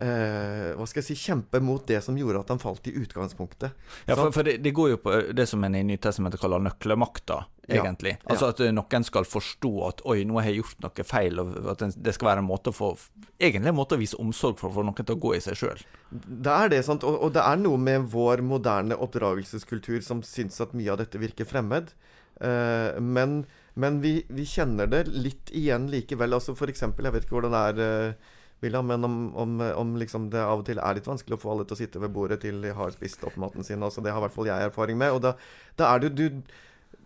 C: eh, hva skal jeg si, kjempe mot det som gjorde at han falt i utgangspunktet.
A: Ja, for, for det, det, går jo på det som en i Nytestamentet kaller nøklemakta, egentlig. Ja, altså at noen skal forstå at 'oi, nå har jeg gjort noe feil', og at det skal være en måte å få Egentlig en måte å vise omsorg for for noen til å gå i seg sjøl.
C: Det er det, sant. Og, og, det er noe med vår moderne oppdragelseskultur som syns at mye av dette virker fremmed. Uh, men, men vi, vi, kjenner det litt igjen likevel. Altså eksempel, jeg vet ikke hvordan det er uh, William, men om, om, om liksom det av og til er litt vanskelig å få alle til å sitte ved bordet til de har spist opp maten sin. Altså, det har i hvert fall jeg erfaring med. Og da, da er du, du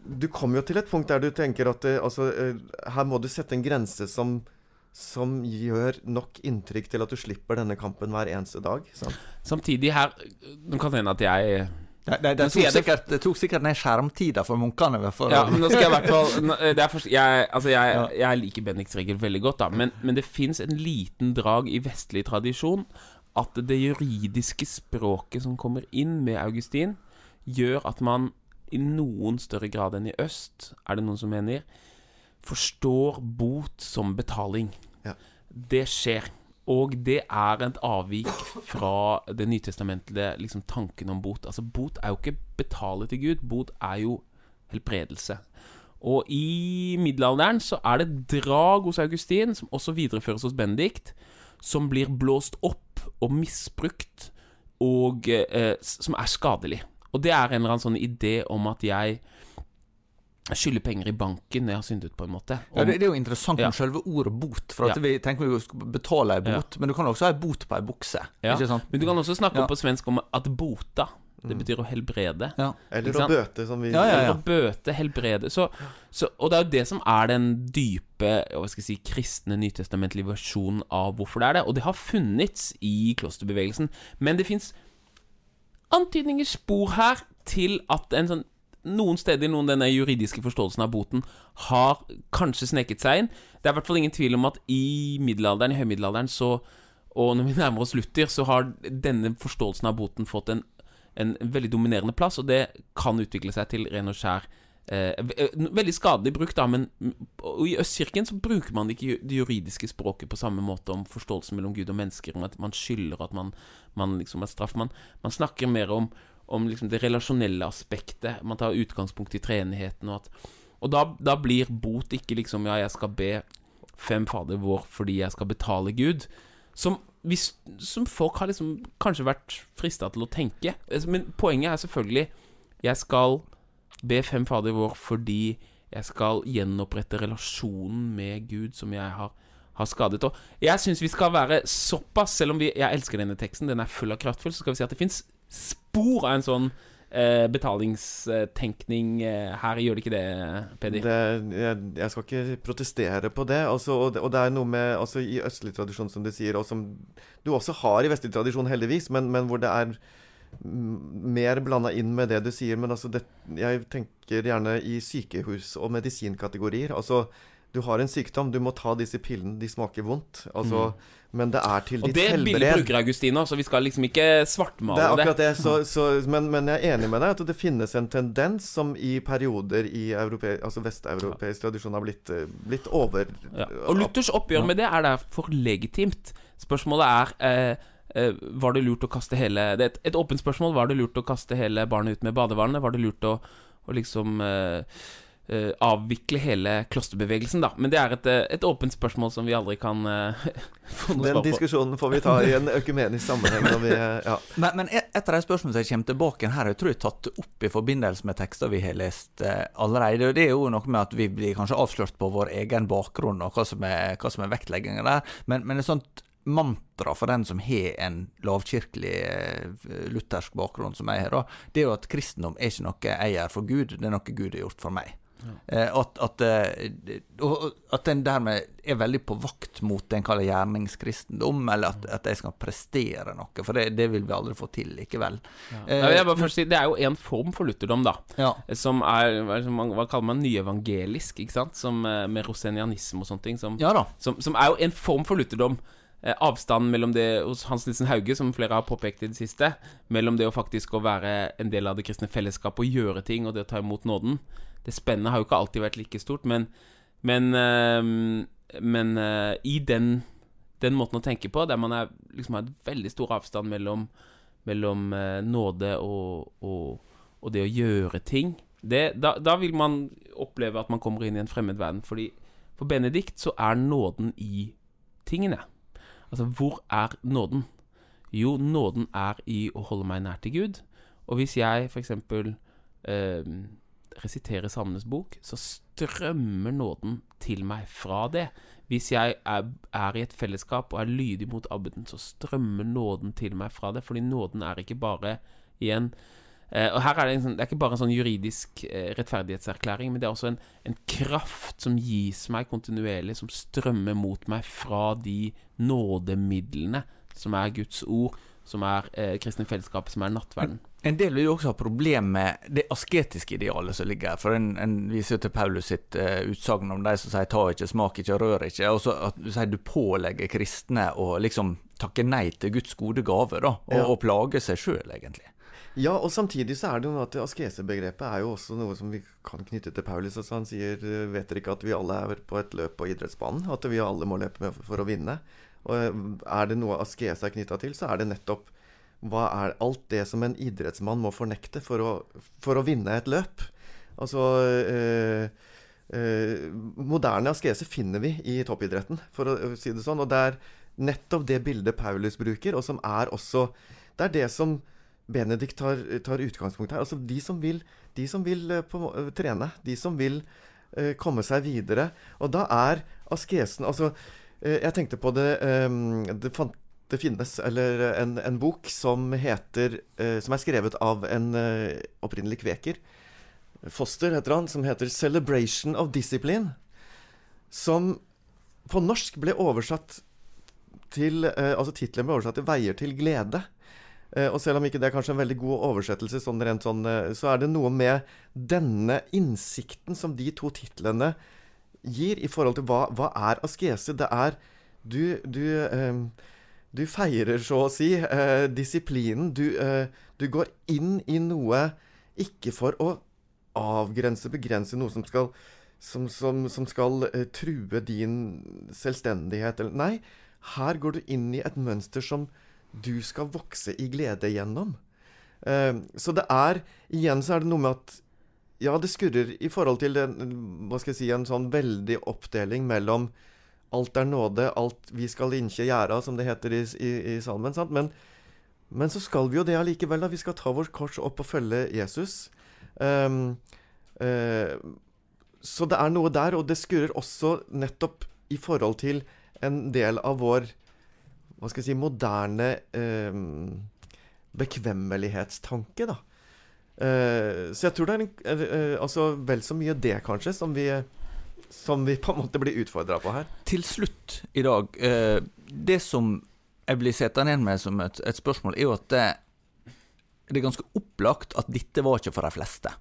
C: du kommer jo til et punkt der du tenker at det, altså, eh, her må du sette en grense som, som gjør nok inntrykk til at du slipper denne kampen hver eneste dag. Sant?
B: Samtidig her Nå kan det hende at jeg
A: det, det, det, tok sikkert, det, tok sikkert, ned skjermtida for munkene. For
B: ja, men nå skal jeg i hvert fall jeg, altså jeg, jeg, liker Bendiks regel veldig godt, da, men, men det fins en liten drag i vestlig tradisjon at det juridiske språket som kommer inn med Augustin, gjør at man i noen større grad enn i øst, er det noen som mener, forstår bot som betaling. Ja. Det skjer. Og det er et avvik fra det nytestamentlige liksom, tanken om bot. Altså, bot er jo ikke betale til Gud. Bot er jo helbredelse. Og i middelalderen så er det drag hos Augustin, som også videreføres hos Benedikt, som blir blåst opp og misbrukt, og eh, som er skadelig. Og det er en eller annen sånn idé om at jeg skylder penger i banken jeg har syndet, på en måte.
A: Om, ja, det, det, er jo interessant med ja. selve ordet bot. For at ja. vi tenker vi skal betale ei bot, men du kan også ha ei bot på ei bukse.
B: Ja. Men du kan også snakke om på svensk om at bota. Det mm. betyr å helbrede.
C: Ja. Eller å bøte, som vi
B: ja, ja, ja. Eller å bøte, helbrede. Så, så, og det er jo det som er den dype hva skal jeg si, kristne nytestamentlige versjonen av hvorfor det er det. Og det har funnits i klosterbevegelsen. Men det fins antydninger, spor her, til at en sånn noen steder noen denne juridiske forståelsen av boten har kanskje sneket seg inn. Det er i hvert fall ingen tvil om at i middelalderen, i høymiddelalderen, så, og når vi nærmer oss Luther, så har denne forståelsen av boten fått en, en veldig dominerende plass, og det kan utvikle seg til ren og skjær Eh, eh veldig skadelig bruk, da, men i Østkirken så bruker man ikke det juridiske språket på samme måte om forståelsen mellom Gud og mennesker, om at man skylder, at man, man liksom er straff. Man, man, snakker mer om, om liksom det relasjonelle aspektet. Man tar utgangspunkt i treenigheten, og, at, og da, da, blir bot ikke liksom Ja, jeg skal be fem Fader vår fordi jeg skal betale Gud. Som, hvis, som folk har liksom kanskje vært frista til å tenke. Men poenget er selvfølgelig Jeg skal be fem Fader vår fordi jeg skal gjenopprette relasjonen med Gud som jeg har, har skadet. Og jeg syns vi skal være såpass, selv om vi, jeg elsker denne teksten, den er full av kraftfull, så skal vi si at det fins spor av en sånn eh, betalingstenkning eh, her. Gjør det ikke det, Peder?
C: Jeg, jeg, skal ikke protestere på det. Altså, og, og, det er noe med altså, I østlig tradisjon, som du sier, og som du også har i vestlig tradisjon, heldigvis, men, men hvor det er mer blanda inn med det du sier. Men altså det, jeg tenker gjerne i sykehus- og medisinkategorier. Altså, du har en sykdom, du må ta disse pillene, de smaker vondt. Altså, mm. Men det er til ditt helbred.
B: Og det bildet bruker Augustina, så vi skal liksom ikke svartmale
C: det. Er akkurat det, så, så, men, men, jeg er enig med deg at det finnes en tendens som i perioder i europe, altså vesteuropeisk tradisjon har blitt, eh, blitt over...
B: Ja. Og Luthers oppgjør med det er derfor legitimt. Spørsmålet er eh, Eh, var det lurt å kaste hele Det er et, åpent spørsmål. Var det lurt å kaste hele barnet ut med badevannet? Var det lurt å, å liksom uh, avvikle hele klosterbevegelsen, da? Men det er et, et åpent spørsmål som vi aldri kan uh, få noe
C: svar på. Den diskusjonen får vi ta i en økumenisk sammenheng. Vi, ja.
A: men, men, et av de spørsmålene som jeg kommer tilbake her, jeg tror jeg har tatt opp i forbindelse med tekster vi har lest allerede. og Det er jo noe med at vi blir kanskje avslørt på vår egen bakgrunn og hva som er, hva som er vektleggingen der. Men, men et sånt mantra for den som har en lavkirkelig eh, luthersk bakgrunn, som jeg har, da, det er jo at kristendom er ikke noe jeg gjør for Gud, det er noe Gud har gjort for meg. Eh, at, at, eh, at en dermed er veldig på vakt mot det en kaller gjerningskristendom, eller at, at jeg skal prestere noe, for det, det vil vi aldri få til likevel.
B: Ja.
A: Eh,
B: si, det er jo en form for lutherdom, da.
A: Ja.
B: Som er hva, er kaller man nyevangelisk, ikke sant? Som, eh, med rosenianisme og sånne ting. Som,
A: ja
B: som, som er jo en form for lutherdom. Avstanden mellom det hos Hans Nilsen Hauge, som flere har påpekt i det siste, mellom det å faktisk å være en del av det kristne fellesskapet og gjøre ting, og det å ta imot nåden. Det spennet har jo ikke alltid vært like stort, men, men, eh, men eh, i den, den måten å tenke på, der man er, liksom har et veldig stor avstand mellom, mellom eh, nåde og, og, og det å gjøre ting, det, da, da vil man oppleve at man kommer inn i en fremmed verden. Fordi for Benedikt så er nåden i tingene. Altså, hvor er nåden? Jo, nåden er i å holde meg nær til Gud. Og hvis jeg f.eks. Eh, resiterer Salmenes bok, så strømmer nåden til meg fra det. Hvis jeg er, er i et fellesskap og er lydig mot abbeden, så strømmer nåden til meg fra det. Fordi nåden er ikke bare igjen eh, Og her er det, en sånn, det er ikke bare en sånn juridisk eh, rettferdighetserklæring, men det er også en, en kraft som gis meg kontinuerlig, som strømmer mot meg fra de nådemidlene som er Guds ord, som er eh, kristne fellesskap, som er nattverden.
A: En del vil jo også ha problem med det asketiske idealet som ligger her. For en, en viser til Paulus sitt uh, utsagn om de som sier 'ta ikke, smak ikke, rør ikke'. Og så at du sier du pålegger kristne å liksom takke nei til Guds gode gave, da. Og,
C: Ja.
A: og plage seg sjøl, egentlig.
C: Ja, og samtidig så er det noe at askesebegrepet er jo også noe som vi kan knytte til Paulus. Altså han sier eh, vet dere ikke at vi alle er på et løp på idrettsbanen? At vi alle må løpe med for å vinne? Og eh, er det noe askese er knytta til, så er det nettopp hva er alt det som en idrettsmann må fornekte for å, for å vinne et løp? Altså eh, eh, Moderne askese finner vi i toppidretten, for å si det sånn. Og det er nettopp det bildet Paulus bruker, og som er også Det er det som Benedikt tar, tar utgangspunkt her. Altså de som vil, de som vil eh, på, eh, trene, de som vil eh, komme seg videre. Og da er askesen Altså, eh, jeg tenkte på det det, fant, det finnes eller en, en bok som heter eh, Som er skrevet av en eh, opprinnelig kveker. Foster heter han, som heter 'Celebration of Discipline'. Som på norsk ble oversatt til eh, Altså tittelen ble oversatt til 'Veier til glede'. Eh, og selv om ikke det er kanskje en veldig god oversettelse, sånn rent sånn, eh, så er det noe med denne innsikten som de to titlene gir i forhold til hva, hva er askese. Det er Du, du, eh, du feirer, så å si, eh, disiplinen. Du, eh, du går inn i noe ikke for å avgrense, begrense noe som skal som, som, som skal eh, true din selvstendighet. Eller, nei, her går du inn i et mønster som du skal vokse i glede gjennom. Eh, så det er Igjen så er det noe med at Ja, det skurrer i forhold til en, hva skal jeg si, en sånn veldig oppdeling mellom alt er nåde, alt vi skal innkje gjerda, som det heter i, i, i salmen. Sant? Men, men så skal vi jo det allikevel. da, Vi skal ta vårt kors opp og følge Jesus. Um, uh, så det er noe der, og det skurrer også nettopp i forhold til en del av vår hva skal jeg si, moderne eh, bekvemmelighetstanke, da. Eh, så jeg tror det er en, eh, eh, altså vel så mye det, kanskje, som vi, som vi på en måte blir utfordra på her.
A: Til slutt i dag, eh, det som jeg blir sittende igjen med som et, et spørsmål, er jo at det, det er ganske opplagt at dette var ikke for de fleste.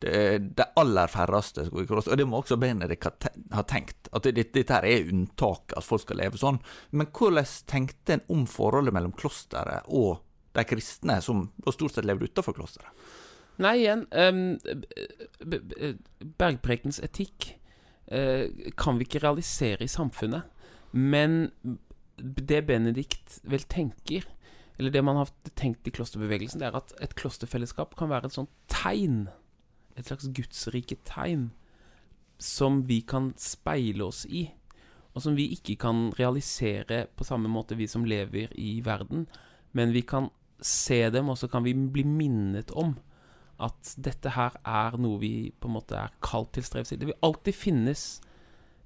A: Det er de aller færreste og det må også Benedikt ha tenkt. At dette, dette her er unntak, at folk skal leve sånn. Men hvordan tenkte en om forholdet mellom klosteret og de kristne, som stort sett levde utenfor klosteret?
B: Nei, igjen ehm, b- Bergprekens etikk kan vi ikke realisere i samfunnet. Men det Benedikt vel tenker, eller det man har tenkt i klosterbevegelsen, det er at et klosterfellesskap kan være et sånt tegn. Et slags gudsrike tegn. Som vi kan speile oss i. Og som vi ikke kan realisere på samme måte, vi som lever i verden. Men vi kan se dem, og så kan vi bli minnet om at dette her er noe vi på en måte er kalt til strevs i. Det vil alltid finnes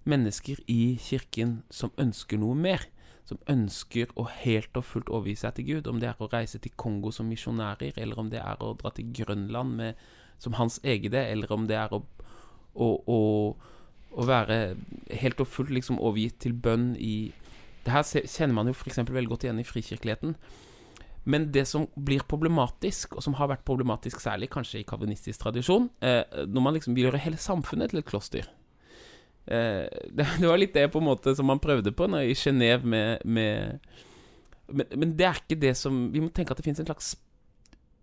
B: mennesker i kirken som ønsker noe mer. Som ønsker å helt og fullt overgi seg til Gud. Om det er å reise til Kongo som misjonærer, eller om det er å dra til Grønland med, som hans egne, eller om det er å, å, å, å være helt og fullt liksom overgitt til bønn i Det her kjenner man jo f.eks. veldig godt igjen i frikirkeligheten. Men det som blir problematisk, og som har vært problematisk særlig kanskje i kalvinistisk tradisjon, eh, når man liksom vil gjøre hele samfunnet til et kloster eh, det, var litt det på en måte som man prøvde på når, i Genéve med, med men, men det er ikke det som Vi må tenke at det finnes en slags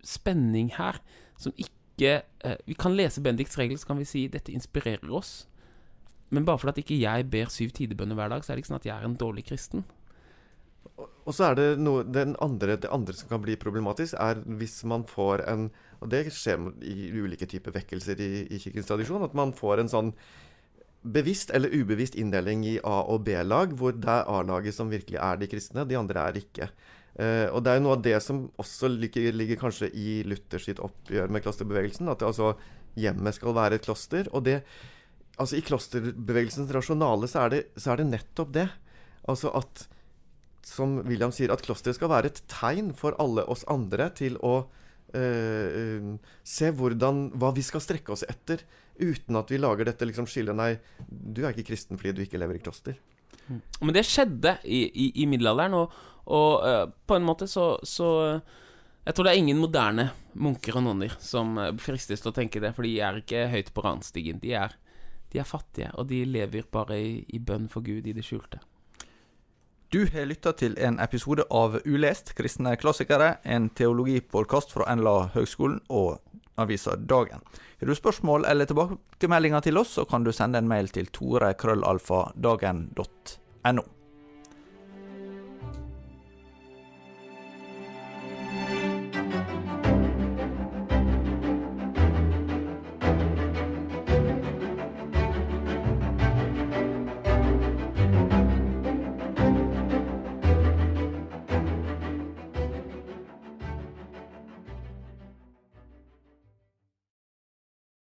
B: spenning her som ikke eh, Vi kan lese Bendiks regel, så kan vi si dette inspirerer oss. Men bare fordi ikke jeg ber syv tidebønner hver dag, så er det ikke sånn at jeg er en dårlig kristen.
C: Og så er det noe andre, Det andre som kan bli problematisk, er hvis man får en Og det skjer i ulike typer vekkelser i, i kirkens tradisjon. At man får en sånn bevisst eller ubevisst inndeling i A- og B-lag, hvor det er A-laget som virkelig er de kristne, de andre er ikke. Eh, og det er jo noe av det som også ligger, ligger kanskje i Luthers sitt oppgjør med klosterbevegelsen. At det, altså hjemmet skal være et kloster. Og det Altså i klosterbevegelsens rasjonale så er det, så er det nettopp det. Altså at som William sier, at klosteret skal være et tegn for alle oss andre til å eh, eh, se hvordan, hva vi skal strekke oss etter, uten at vi lager dette liksom skillet Nei, du er ikke kristen fordi du ikke lever i kloster.
B: Men det skjedde i, i, i middelalderen, og, og uh, på en måte så, så Jeg tror det er ingen moderne munker og nonner som eh, fristes til å tenke det, for de er ikke høyt på randstigen. De er, de er fattige, og de lever bare i, i bønn for Gud i det skjulte.
A: Du har lytta til en episode av Ulest kristne klassikere, en teologipodkast fra NLA Høgskolen og avisa Dagen. Har du spørsmål eller tilbakemeldinger til oss, så kan du sende en mail til torekrøllalfadagen.no.